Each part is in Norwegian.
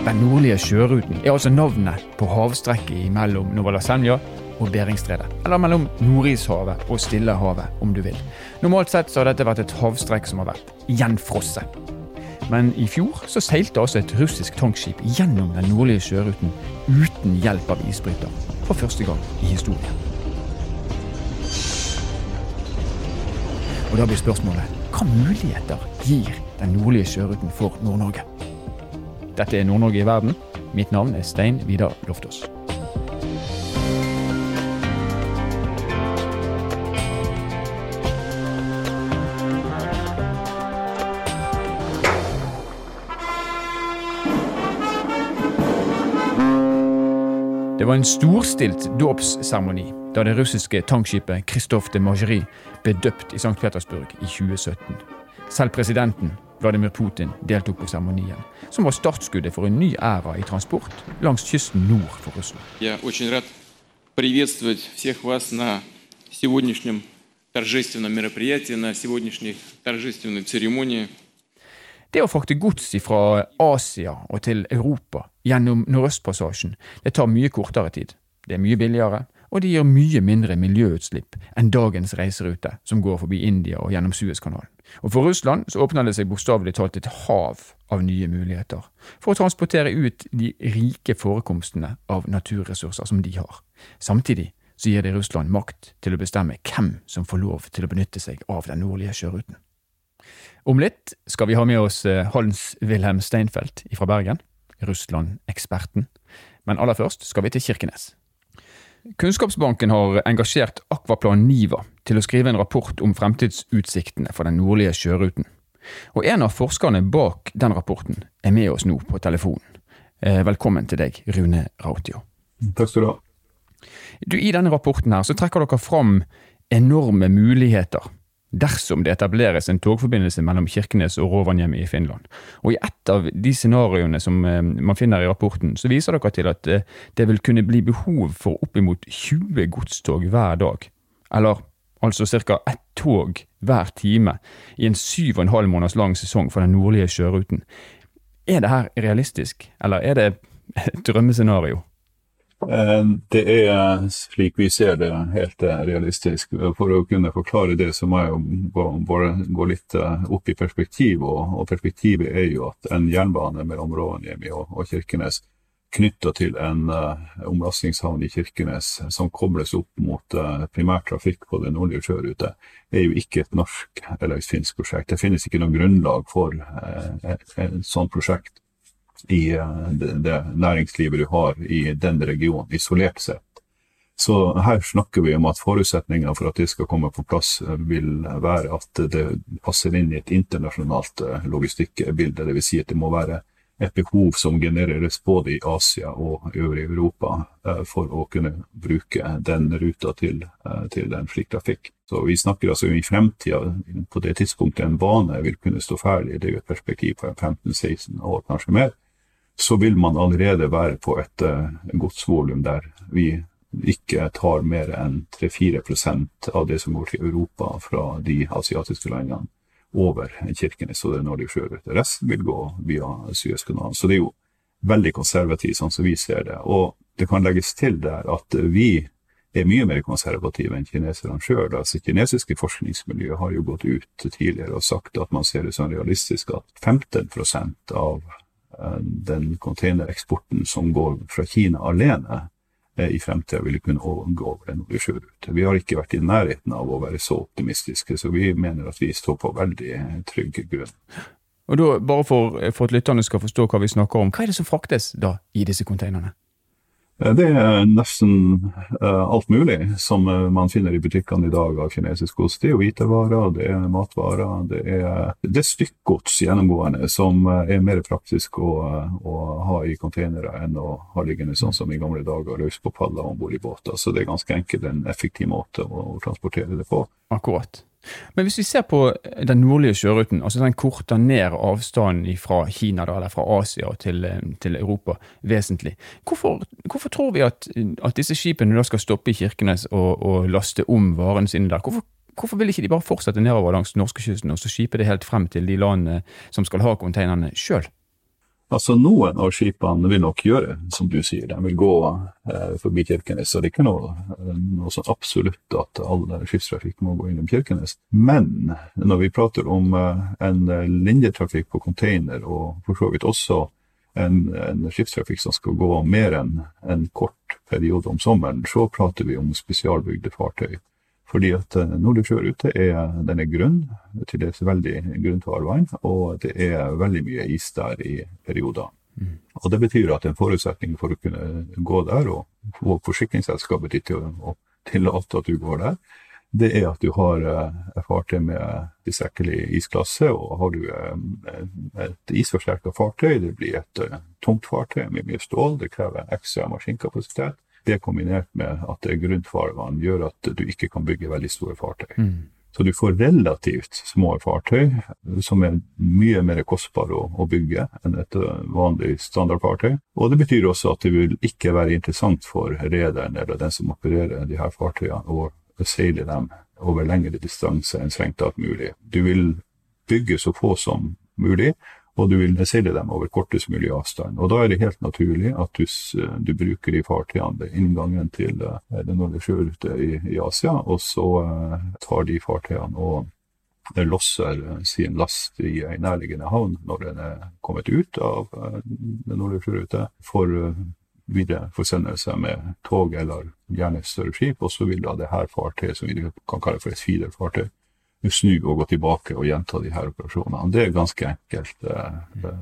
Den nordlige sjøruten er altså navnet på havstrekket mellom Novalasenja og Beringstredet. Eller mellom Nordishavet og Stillehavet, om du vil. Normalt sett så har dette vært et havstrekk som har vært gjenfrosset. Men i fjor så seilte altså et russisk tankskip gjennom den nordlige sjøruten uten hjelp av isbryter. For første gang i historien. Og da blir spørsmålet hva muligheter gir den nordlige sjøruten for Nord-Norge? Dette er Nord-Norge i verden. Mitt navn er Stein Vidar Loftaas. Det var en storstilt dåpsseremoni da det russiske tankskipet Christophe de Margerie ble døpt i St. Petersburg i 2017. Selv presidenten, Vladimir Putin, deltok på seremonien, som var startskuddet for en ny æra i transport langs kysten nord for Russland. Я очень рад приветствовать всех вас на сегодняшнем торжественном мероприятии, на сегодняшней торжественной церемонии. Det å frakte gods fra Asia og til Europa gjennom Nordøstpassasjen det tar mye kortere tid. Det er mye billigere, og det gir mye mindre miljøutslipp enn dagens reiserute som går forbi India og gjennom Suezkanalen. Og for Russland så åpner det seg bokstavelig talt et hav av nye muligheter for å transportere ut de rike forekomstene av naturressurser som de har. Samtidig så gir det Russland makt til å bestemme hvem som får lov til å benytte seg av den nordlige sjøruten. Om litt skal vi ha med oss Hans-Wilhelm Steinfeld fra Bergen, Russland-eksperten. Men aller først skal vi til Kirkenes. Kunnskapsbanken har engasjert Akvaplan Niva til å skrive en rapport om fremtidsutsiktene for den nordlige sjøruten. Og en av forskerne bak den rapporten er med oss nå på telefonen. Velkommen til deg, Rune Rautio. Takk skal du ha. Du, I denne rapporten her så trekker dere fram enorme muligheter dersom det etableres en togforbindelse mellom Kirkenes og Rovaniemi i Finland. Og I et av de scenarioene som man finner i rapporten, så viser dere til at det vil kunne bli behov for oppimot 20 godstog hver dag. Eller altså ca. ett tog hver time i en syv og en halv måneders lang sesong for den nordlige sjøruten. Er det her realistisk, eller er det et drømmescenario? Det er, slik vi ser det, helt realistisk. For å kunne forklare det, så må jeg jo bare gå litt opp i perspektiv. Og perspektivet er jo at en jernbane mellom Rovaniemi og Kirkenes knytta til en omlastingshavn i Kirkenes som kobles opp mot primærtrafikk på den nordlige sjørute, er jo ikke et norsk eller et finsk prosjekt. Det finnes ikke noe grunnlag for et sånt prosjekt i det næringslivet du har i den regionen, isolert sett. Så her snakker vi om at forutsetninga for at det skal komme på plass, vil være at det passer inn i et internasjonalt logistikkbilde. Dvs. Si at det må være et behov som genereres både i Asia og øvrig Europa for å kunne bruke den ruta til, til en slik trafikk. Så vi snakker altså i fremtida, på det tidspunktet en bane vil kunne stå ferdig, det er jo et perspektiv på 15-16 år, kanskje mer så vil man allerede være på et uh, godsvolum der vi ikke tar mer enn 3-4% av det som går til Europa fra de asiatiske landene over Kirkenes og det nordlige sjørute. Resten vil gå via Suezkanalen. Så det er jo veldig konservativt, sånn som vi ser det. Og det kan legges til der at vi er mye mer konservative enn kineserne sjøl. Altså, kinesiske forskningsmiljøer har jo gått ut tidligere og sagt at man ser det som realistisk at 15% av den containereksporten som går fra Kina alene i fremtiden ville kunne gå over en nordlig sjørute. Vi har ikke vært i nærheten av å være så optimistiske, så vi mener at vi står på veldig trygg grunn. Og da, Bare for, for at lytterne skal forstå hva vi snakker om, hva er det som fraktes da i disse containerne? Det er nesten uh, alt mulig som uh, man finner i butikkene i dag av kinesisk gods. Det er jo hvitevarer, det er matvarer, det er, det er stykkgods gjennomgående som er mer praktisk å, å, ha i containere enn å ha liggende sånn som i gamle dager, løs på paller om bord i båter. Så det er ganske enkelt en effektiv måte å, å transportere det på. Akkurat. Men hvis vi ser på den nordlige sjøruten, altså den korter ned avstanden fra Kina da, eller fra Asia til, til Europa vesentlig, hvorfor, hvorfor, tror vi at, at disse skipene da skal stoppe i Kirkenes og, og laste om varene sine der? Hvorfor, hvorfor, vil ikke de bare fortsette nedover langs norskekysten og så skipe det helt frem til de landene som skal ha konteinerne sjøl? Altså Noen av skipene vil nok gjøre som du sier, de vil gå eh, forbi Kirkenes. og Det er ikke noe, noe sånn absolutt at all skipstrafikk må gå innom Kirkenes. Men når vi prater om eh, en linjetrafikk på container, og for så vidt også en, en skipstrafikk som skal gå mer enn en kort periode om sommeren, så prater vi om spesialbygde fartøy. Fordi at eh, Nordic sjørute er, den er grønn, til dels veldig grønt farvann, og det er veldig mye is der i perioder. Mm. Og Det betyr at en forutsetning for å kunne gå der, og få forsikringsselskapet ditt til å tillate at du går der, det er at du har et fartøy med tilstrekkelig isklasse, og har du eh, et isforsterka fartøy, det blir et eh, tungt fartøy med mye stål, det krever ekstra maskinkapasitet det kombinert med at det er grunt farvann, gjør at du ikke kan bygge veldig store fartøy. Mm. Så du får relativt små fartøy som er mye mer kostbare å, å, bygge enn et vanlig standardfartøy. Og det betyr også at det vil ikke være interessant for rederen eller den som opererer de her fartøyene, å seile dem over lengre distanse enn strengt tatt mulig. Du vil bygge så få som mulig, og du vil seile dem over kortest mulig avstand. Og Da er det helt naturlig at du, du bruker de fartøyene ved inngangen til uh, den nordlige sjørute i, i, Asia, og så uh, tar de fartøyene og losser sin last i en nærliggende havn når den er kommet ut av den nordlige sjørute, for videre forsendelse med tog eller gjerne større skip, og så vil da det her fartøyet, som vi kan kalle for et feederfartøy, snu og gå tilbake og gjenta de her operasjonene. Det er ganske enkelt eh,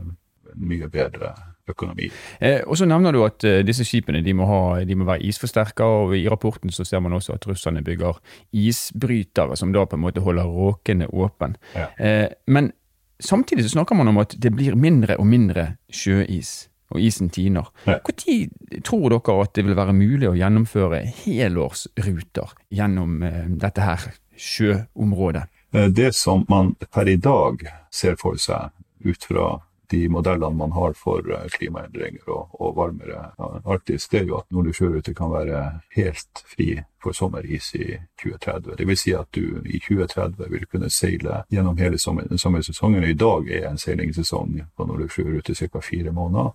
mye bedre økonomi. Eh, og så nevner du at eh, disse skipene de må, ha, de må være isforsterka, og i rapporten så ser man også at russerne bygger isbrytere som da på en måte holder råkene åpen. Ja. Eh, men samtidig så snakker man om at det blir mindre og mindre sjøis. Og isen tiner. Når ja. tror dere at det vil være mulig å gjennomføre helårsruter gjennom eh, dette her sjøområdet? Eh, det som man per i dag ser for seg ut fra de modellene man har for eh, klimaendringer og, og varmere Arktis, det er jo at nordlig sjørute kan være helt fri for sommeris i 2030. Det vil si at du i 2030 vil kunne seile gjennom hele sommersesongen. I dag er en seilingssesong på nordlig sjørute ca. fire måneder.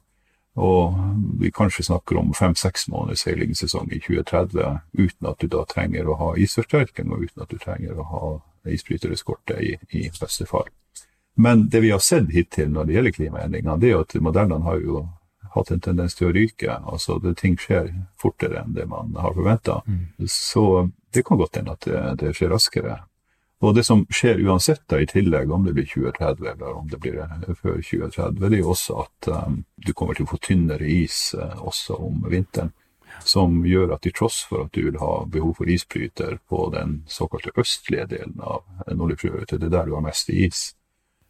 Og vi kanskje snakker om fem-seks måneders seilingssesong i 2030 uten at du da trenger å ha isforsterking, og uten at du trenger å ha isbrytereskorte i, i beste fall. Men det vi har sett hittil når det gjelder klimaendringer, det er jo at modellene har jo hatt en tendens til å ryke. Altså det, ting skjer fortere enn det man har forventa. Mm. Så det kan godt hende at det, det skjer raskere. Og det som skjer uansett, da, i tillegg, om det blir 2030 eller om det blir eh, før 2030, det er jo også at um, du kommer til å få tynnere is uh, også om vinteren. Som gjør at til tross for at du vil ha behov for isbryter på den såkalte østlige delen av Nordligfjøret, det er der du har mest is,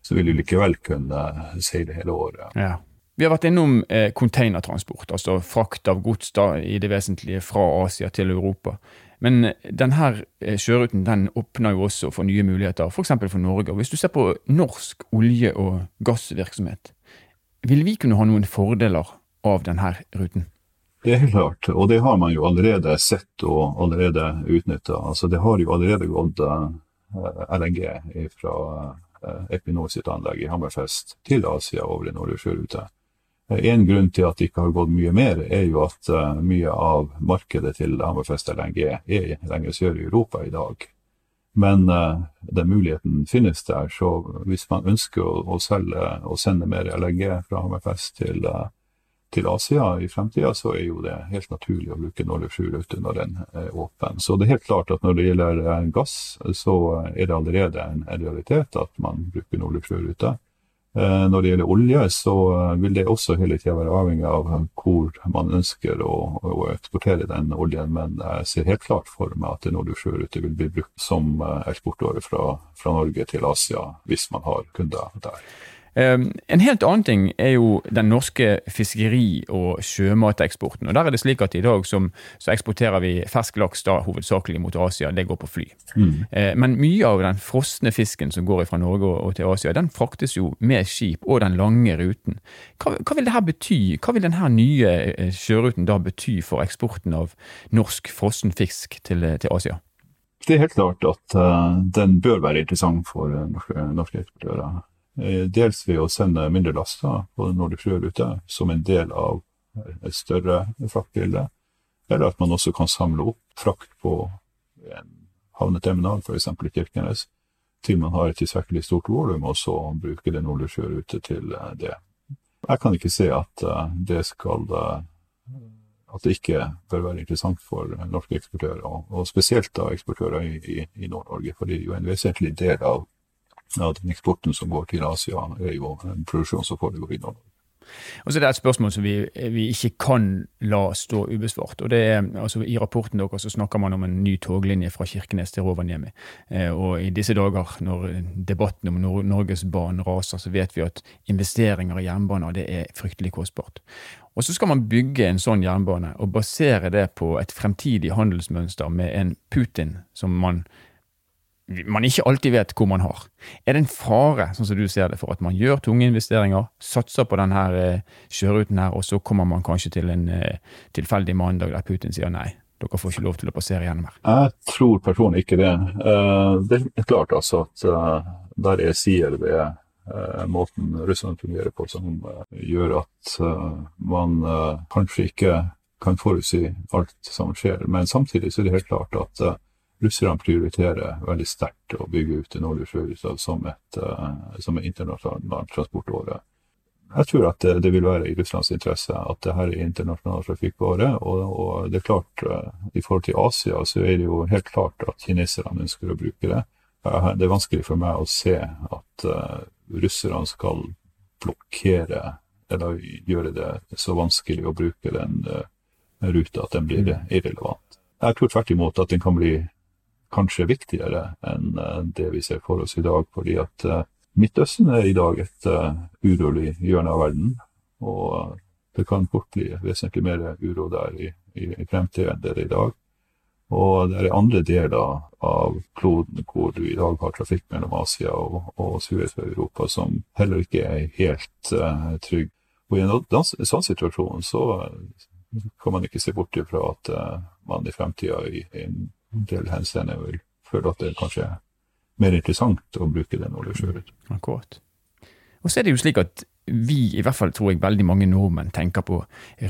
så vil du likevel kunne seile hele året. Ja. Vi har vært innom eh, containertransport, altså frakt av gods da, i det vesentlige fra Asia til Europa. Men denne eh, sjøruten den åpner jo også for nye muligheter, f.eks. For, for Norge. Og Hvis du ser på norsk olje- og gassvirksomhet, vil vi kunne ha noen fordeler av denne ruten? Det er helt klart, og det har man jo allerede sett og allerede utnytta. Altså, det har jo allerede gått eh, LNG fra Equinor sitt anlegg i Hammerfest til Asia over i Norge sjørute. En grunn til at det ikke har gått mye mer, er jo at eh, mye av markedet til Hammerfest LNG er lenger sør i Europa i dag. Men uh, den muligheten finnes der, så hvis man ønsker å, å selge og sende mer LNG fra Hammerfest til, uh, til Asia i fremtida, så er jo det helt naturlig å bruke Norge 7-rute når den er åpen. Så det er helt klart at når det gjelder gass, så er det allerede en realitet at man bruker Norge 7-rute når det gjelder olje, så eh, vil det også hele tida være avhengig av hvor man ønsker å, å, eksportere den oljen, men jeg ser helt klart for meg at Nordic sjørute vil bli brukt som eh, eksportåre fra, fra Norge til Asia, hvis man har kunder der. Ehm, en helt annen ting er jo den norske fiskeri- og sjømateksporten. og Der er det slik at i dag som, så eksporterer vi fersk laks da hovedsakelig mot Asia. Det går på fly. Mm. Ehm, men mye av den frosne fisken som går fra Norge og til Asia, den fraktes jo med skip og den lange ruten. Hva, hva vil det her bety? Hva vil denne nye eh, sjøruten da bety for eksporten av norsk frossen fisk til, til Asia? Det er helt klart at uh, den bør være interessant for norske, norske eksportører. Eh, dels ved å sende mindre laster på den nordlige sjørute som en del av et større fraktbilde, eller at man også kan samle opp frakt på en havneterminal, f.eks. i Kirkenes, til man har et tilstrekkelig stort volum, og så bruke den nordlige sjørute til eh, det. Jeg kan ikke se at eh, det skal at det ikke bør være interessant for norske eksportører, og spesielt da eksportører i, i Nord-Norge. For det er jo en vesentlig del av, av den eksporten som går til Asia, er jo en produksjon som foregår i Nord-Norge. Og så er det et spørsmål som vi, vi, ikke kan la stå ubesvart. og det er, altså I rapporten deres så snakker man om en ny toglinje fra Kirkenes til Rovaniemi. Eh, og I disse dager, når debatten om Nor Norgesbanen raser, så vet vi at investeringer i jernbaner det er fryktelig kostbart. Og Så skal man bygge en sånn jernbane og basere det på et fremtidig handelsmønster med en Putin som man man ikke alltid vet hvor man har. Er det en fare, sånn som du ser det, for at man gjør tunge investeringer, satser på denne eh, sjøruten her, og så kommer man kanskje til en eh, tilfeldig mandag der Putin sier nei? Dere får ikke lov til å passere gjennom her. Jeg tror personlig ikke det. Uh, det er klart altså at der er sider ved måten Russland fungerer på som gjør at man kanskje ikke kan forutsi alt som skjer. Men samtidig så er det helt klart at russerne prioriterer veldig sterkt å bygge ut nordlige sjøhuset som et uh, som en internasjonal transportåre. Jeg tror at det, vil være i Russlands interesse at det her er internasjonal trafikkåre. Og, og, det er klart, uh, i forhold til Asia så er det jo helt klart at kineserne ønsker å bruke det. Uh, det er vanskelig for meg å se at russerne skal blokkere eller gjøre det så vanskelig å bruke den ruta at den blir irrelevant. Jeg tror tvert imot at den kan bli kanskje viktigere enn eh, det vi ser for oss i dag. Fordi at eh, Midtøsten er i dag et uh, urolig hjørne av verden. Og det kan fort bli vesentlig mer uro der i, i, i fremtiden enn det er i dag. Og det er andre deler av kloden hvor du i dag har trafikk mellom Asia og, og Suez-Europa som heller ikke er helt uh, trygg. Og i en sånn situasjon så kan man ikke se bort ifra at uh, man i fremtida i en del henseende vil føle at det er kanskje er mer interessant å bruke den oljesjøret. Akkurat. Og så er det jo slik at vi, i hvert fall tror jeg veldig mange nordmenn, tenker på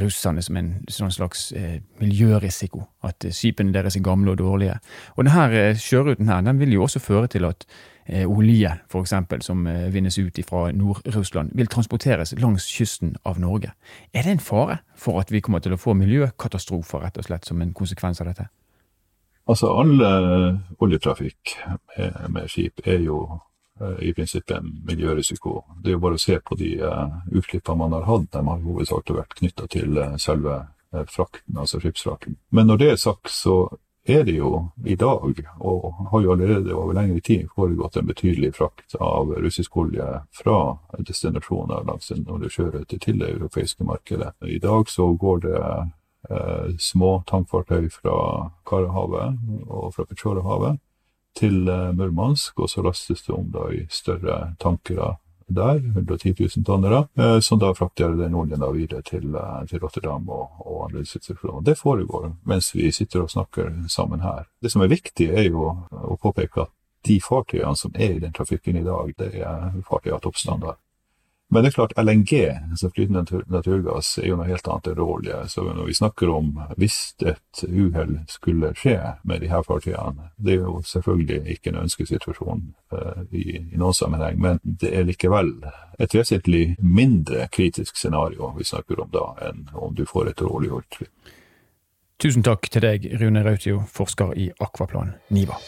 russerne som en sånn slags eh, miljørisiko. At eh, skipene deres er gamle og dårlige. Og denne eh, sjøruten her, den vil jo også føre til at eh, olje, f.eks., som eh, vinnes ut fra Nord-Russland, vil transporteres langs kysten av Norge. Er det en fare for at vi kommer til å få miljøkatastrofer, rett og slett, som en konsekvens av dette? Altså, all uh, oljetrafikk med, med, skip er jo uh, i prinsippet en miljørisiko. Det er jo bare å se på de utslippene man har hatt. De har hovedsakelig vært knytta til selve frakten, altså skipsfrakten. Men når det er sagt, så er det jo i dag, og har jo allerede over lengre tid foregått en betydelig frakt av russisk olje fra destinasjoner langs den nordlige sjørute til det europeiske markedet. I dag så går det eh, små tankfartøy fra Karahavet og fra Petsjorahavet til eh, Murmansk, og så lastes det om da i større tankere der, 110 000 tonnere, eh, som da frakter den oljen videre til, eh, til Rotterdam og, og andre institusjoner. Det foregår mens vi sitter og snakker sammen her. Det som er viktig, er jo å påpeke at de fartøyene som er i den trafikken i dag, det er fartøy av toppstandard. Men det er klart, LNG, altså flytende natur, naturgass, er jo noe helt annet enn råolje. Så når vi snakker om hvis et uhell skulle skje med de her fartøyene, det er jo selvfølgelig ikke en ønskesituasjon uh, i, i, noen sammenheng, men det er likevel et vesentlig mindre kritisk scenario vi snakker om da, enn om du får et råoljeutslipp. Tusen takk til deg, Rune Rautio, forsker i Akvaplan NIVA.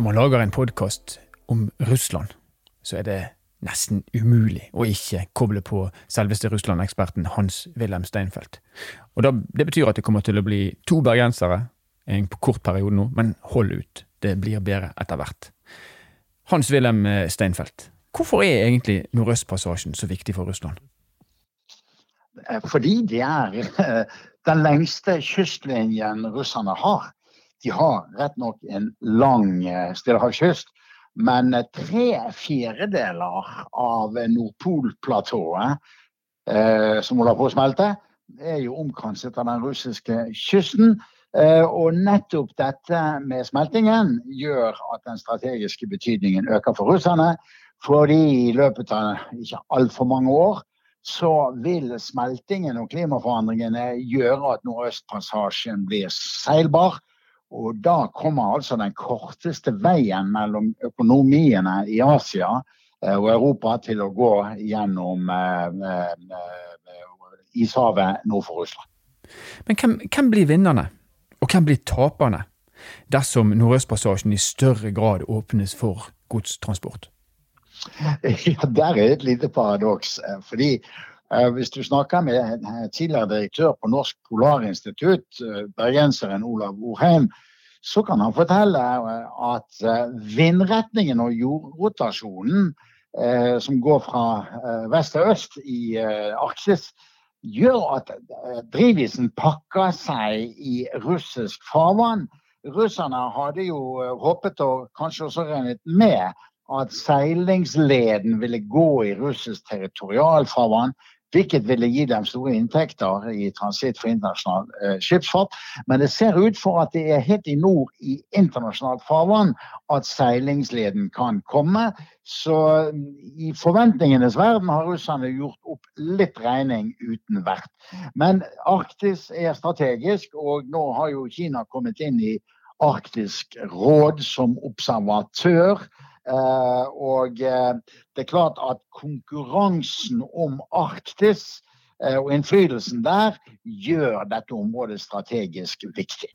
Når man lager en podkast om Russland, så er det nesten umulig å ikke koble på selveste Russland-eksperten Hans-Wilhelm Steinfeld. Og da, Det betyr at det kommer til å bli to bergensere en kort periode nå, men hold ut. Det blir bedre etter hvert. Hans-Wilhelm eh, Steinfeld, hvorfor er egentlig Nordøstpassasjen så viktig for Russland? Fordi det er eh, den lengste kystlinjen russerne har. De har rett nok en lang eh, stillehavskyst, men tre fjerdedeler av Nordpolplatået eh, som holder på å smelte, er jo omkranset av den russiske kysten. Eh, og nettopp dette med smeltingen gjør at den strategiske betydningen øker for russerne. Fordi i løpet av ikke altfor mange år så vil smeltingen og klimaforandringene gjøre at Nordøstpassasjen blir seilbar. Og da kommer altså den korteste veien mellom økonomiene i Asia eh, og Europa til å gå gjennom eh, ishavet nord for Russland. Men hvem, hvem blir vinnerne? Og hvem blir taperne dersom Nordøstpassasjen i større grad åpnes for godstransport? Ja, Der er et lite paradoks. Eh, fordi eh, hvis du snakker med tidligere direktør på Norsk Polarinstitutt, eh, bergenseren Olav Orheim, så kan han fortelle at vindretningen og jordrotasjonen som går fra vest til øst i Arktis, gjør at eh, drivisen pakker seg i russisk farvann. Russerne hadde jo eh, håpet og kanskje også regnet med at seilingsleden ville gå i russisk territorialfarvann hvilket ville gi dem store inntekter i transitt for internasjonal eh, skipsfart. Men det ser ut for at det er helt i nord i internasjonalt farvann at seilingsleden kan komme. Så mm, i forventningenes verden har russerne gjort opp litt regning uten vert. Men Arktis er strategisk, og nå har jo Kina kommet inn i Arktisk råd som observatør. Eh, og eh, det er klart at konkurransen om Arktis eh, og innflytelsen der gjør dette området strategisk viktig.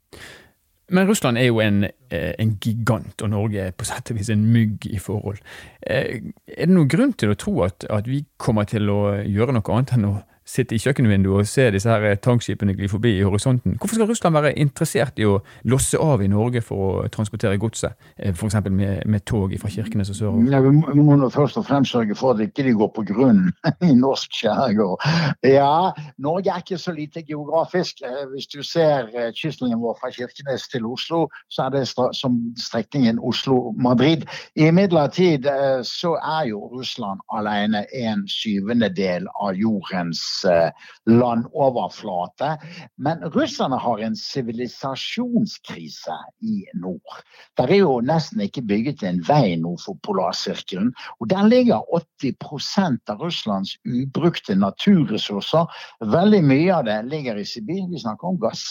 Men Russland er jo en, en, gigant, og Norge er på sett og vis en mygg i forhold. Er det noen grunn til å tro at, at vi kommer til å gjøre noe annet enn å sitte i kjøkkenvinduet og se disse her tankskipene gli forbi i horisonten. Hvorfor skal Russland være interessert i å losse av i Norge for å transportere godset, eh, f.eks. Med, med tog fra Kirkenes og sørover? Ja, vi må nå først og fremst sørge for at ikke de går på grunn i norsk skjærgård. Ja, Norge er ikke så lite geografisk. Eh, hvis du ser eh, kystlinjen vår fra Kirkenes til Oslo, så er det som strekningen Oslo-Madrid. Imidlertid så er jo Russland alene en syvendedel av jordens Eh, landoverflate. Men russerne har en sivilisasjonskrise i nord. Der er jo nesten ikke bygget en vei nord for polarsirkelen. Og der ligger 80% av Russlands ubrukte naturressurser. Veldig mye av det ligger i Sibir. Vi snakker om gass.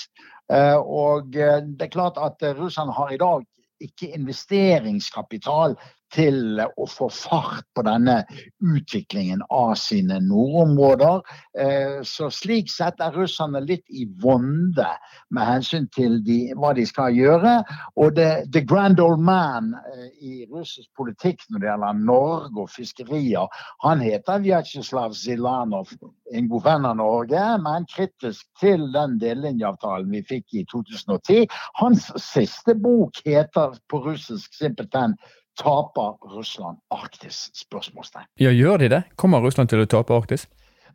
Eh, og eh, det er klart at russerne har i dag ikke investeringskapital til å få fart på denne utviklingen av sine nordområder. Eh, så slik sett er russerne litt i vonde med hensyn til de, hva de skal gjøre. Og det, the grand old man eh, i russisk politikk når det gjelder Norge og fiskerier, han heter Vjatsjeslav Zilanov, en god venn av Norge, men kritisk til den delelinjeavtalen vi fikk i 2010. Hans siste bok heter på russisk simpelthen taper Russland Arktis? spørsmålstegn. Ja, Gjør de det? Kommer Russland til å tape Arktis?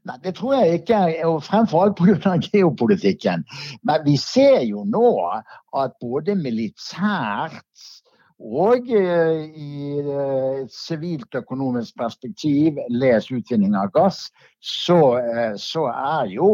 Nei, Det tror jeg ikke, og fremfor alt pga. geopolitikken. Men vi ser jo nå at både militært og eh, i eh, et sivilt økonomisk perspektiv, les utvinning av gass, så, eh, så er jo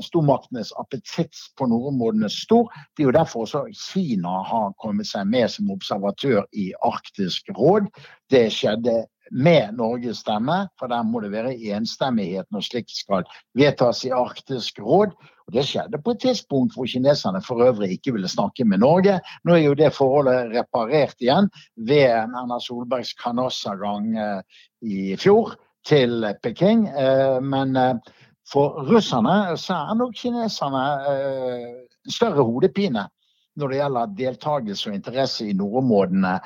stormaktenes appetitt på nordområdene stor. Det er jo derfor også Kina har kommet seg med som observatør i Arktisk råd. Det skjedde med Norges stemme, for der må det være enstemmighet når slikt skal vedtas i Arktisk råd. Og Det skjedde på et tidspunkt hvor kineserne for øvrig ikke ville snakke med Norge. Nå er jo det forholdet reparert igjen ved Erna Solbergs Canossa-gang eh, i fjor til Peking. Eh, men eh, for russerne så er nok kineserne større hodepine når det gjelder deltakelse og interesse i nordområdene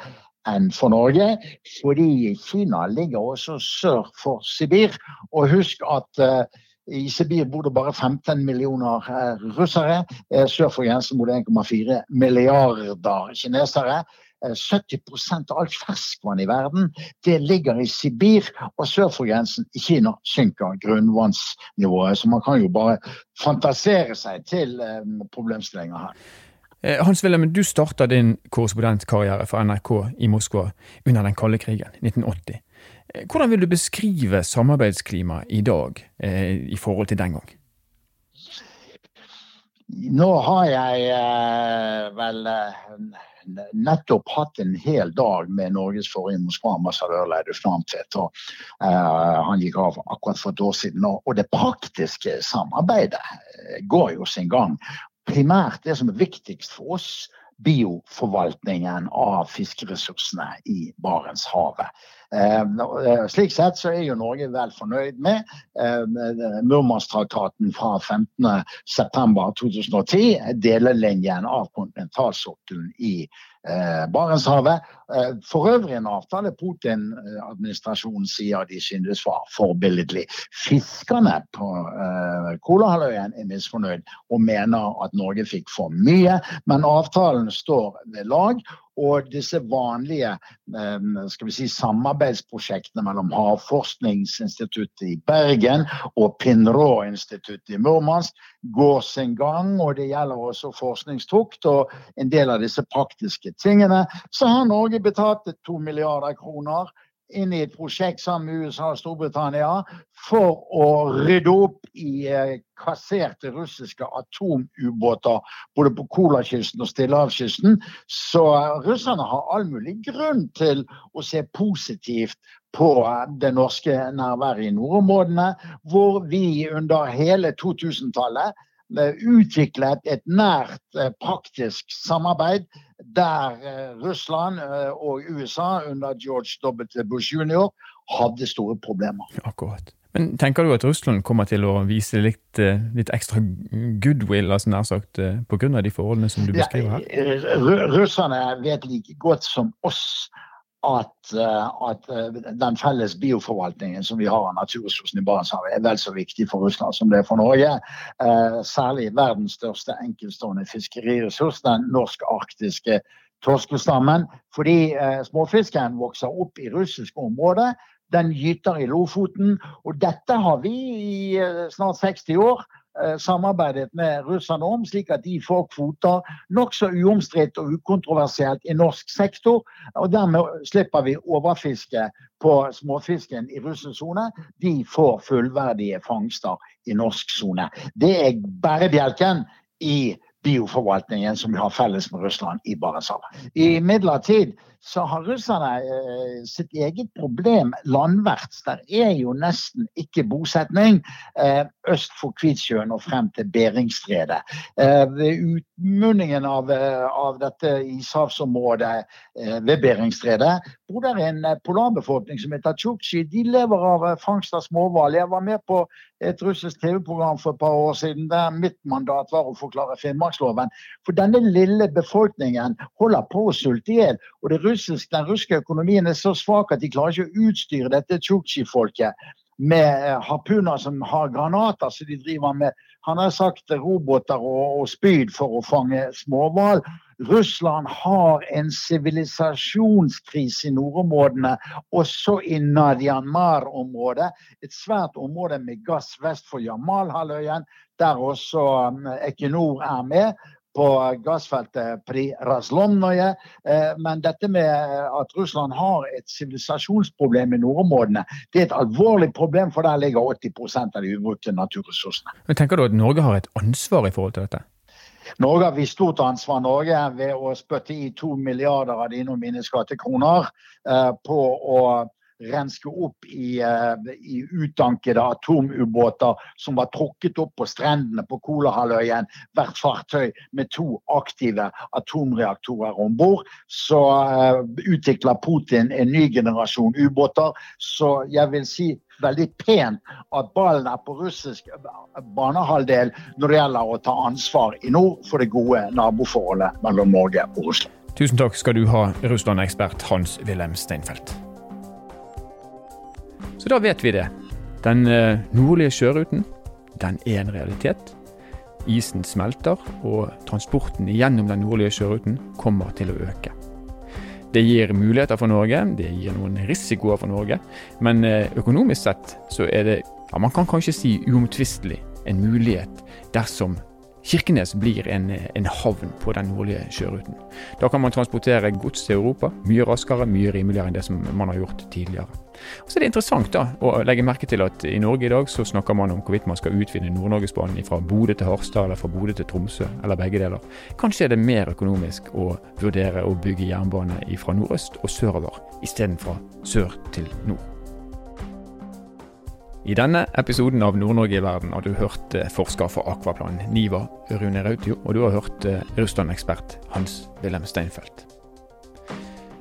enn for Norge, fordi Kina ligger også sør for Sibir. Og husk at uh, i Sibir bor det bare 15 millioner uh, russere. Uh, sør for grensen bor det 1,4 milliarder kinesere. 70% av alt ferskvann i verden det ligger i Sibir, og sør for grensen i Kina synker grunnvannsnivået. Så man kan jo bare fantasere seg til problemstillinger her. Eh, Hans Wilhelm, du starta din korrespondentkarriere for NRK i Moskva under den kalde krigen, 1980. Eh, hvordan vil du beskrive samarbeidsklimaet i dag eh, i forhold til den gang? Nå har jeg vel nettopp hatt en hel dag med Norges forrige Moskva-ambassadør Leidulf Namtvedt. og Han gikk av akkurat for et år siden. Og det praktiske samarbeidet går jo sin gang. Primært det som er viktigst for oss, bioforvaltningen av fiskeressursene i Barentshavet. Eh, slik sett så er jo Norge vel fornøyd med eh, Murmansk-traktaten fra 15.9.2010, delelinjen av kontinentalsokkelen i eh, Barentshavet. For øvrig en avtale Putin-administrasjonen sier de synes var forbilledlig. Fiskerne på Kolahalvøya er misfornøyd og mener at Norge fikk for mye, men avtalen står ved lag. Og disse vanlige skal vi si, samarbeidsprosjektene mellom Havforskningsinstituttet i Bergen og Pinrå-instituttet i Murmansk går sin gang. Og det gjelder også forskningstukt og en del av disse praktiske tingene. Så har Norge betalt to milliarder kroner inn i et prosjekt sammen med USA og Storbritannia for å rydde opp i eh, kasserte russiske atomubåter både på Kolakysten og Stillehavskysten. Så eh, russerne har all mulig grunn til å se positivt på eh, det norske nærværet i nordområdene, hvor vi under hele 2000-tallet utviklet et nært, praktisk samarbeid der eh, Russland eh, og USA under George W. Bush jr. hadde store problemer. Akkurat. Men tenker du at Russland kommer til å vise litt, eh, litt ekstra goodwill, altså nær sagt, pga. de forholdene som du beskriver her? Ja, russerne vet like godt som oss at, eh, at, eh, den felles bioforvaltningen som vi har av naturressursene i Barentshavet, er vel så viktig for Russland som det er for Norge. Eh, særlig verdens største enkeltstående fiskeriressurs, den norsk-arktiske torskestammen. Fordi småfisken vokser opp i russisk område. Den gyter i Lofoten. Og dette har vi i snart 60 år samarbeidet med russerne om, slik at de får kvoter nokså uomstridt og ukontroversielt i norsk sektor. og Dermed slipper vi overfiske på småfisken i russisk sone. De får fullverdige fangster i norsk sone. Det er bærebjelken i bioforvaltningen som vi har felles med Russland i Barentshavet. Imidlertid så har russerne eh, sitt eget problem landverts. Der er jo nesten ikke bosetning eh, øst for Kvitsjøen og frem til Beringstredet. Eh, ved utmunningen av, av dette ishavsområdet ved Beringstredet bor der en polarbefolkning som heter tsjuksji. De lever av fangst av småhval. Jeg var med på et russisk TV-program for et par år siden der mitt mandat var å forklare Finnmarksloven. For denne lille befolkningen holder på å sulte i hjel. Og det russisk, den russiske økonomien er så svak at de klarer ikke å utstyre dette tsjuksji-folket med eh, harpuner som har granater, så de driver med han har sagt roboter og, og spyd for å fange småhval. Russland har en sivilisasjonskrise i nordområdene, også i Nadianmar-området. Et svært område med gass vest for Jamalhalvøya, der også um, Equinor er med på gassfeltet Pri Razlomnoje. Eh, men dette med at Russland har et sivilisasjonsproblem i nordområdene, det er et alvorlig problem, for der ligger 80% av de ubrukte naturressursene. Men Tenker du at Norge har et ansvar i forhold til dette? Norge har vist stort ansvar. Norge ved å spytte i to milliarder av dine og mine skattekroner eh, på å renske opp i, uh, i utankede atomubåter som var trukket opp på strendene på Kolahalvøya. Hvert fartøy med to aktive atomreaktorer om bord. Så uh, utvikler Putin en ny generasjon ubåter. Så jeg vil si veldig pent at ballen er på russisk banehalvdel når det gjelder å ta ansvar i nord for det gode naboforholdet mellom Norge og Russland. Tusen takk skal du ha, Russland-ekspert Hans-Wilhelm Steinfeld. Så da vet vi det. Den eh, nordlige sjøruten, den er en realitet. Isen smelter, og transporten gjennom den nordlige sjøruten kommer til å øke. Det gir muligheter for Norge, det gir noen risikoer for Norge, men eh, økonomisk sett så er det, ja, man kan kanskje si uomtvistelig, en mulighet dersom Kirkenes blir en, en, havn på den nordlige sjøruten. Da kan man transportere gods til Europa mye raskere, mye rimeligere enn det som man har gjort tidligere. Og så er det interessant da, å legge merke til at i Norge i dag så snakker man om hvorvidt man skal utvide Nord-Norgesbanen fra Bodø til Harstad eller fra Bodø til Tromsø, eller begge deler. Kanskje er det mer økonomisk å vurdere å bygge jernbane fra nordøst og sørover, istedenfor sør til nord. I denne episoden av Nord-Norge i verden har du hørt eh, forsker for Akvaplan, Niva Rune Rautio, og du har hørt eh, Russland-ekspert Hans Wilhelm Steinfeld.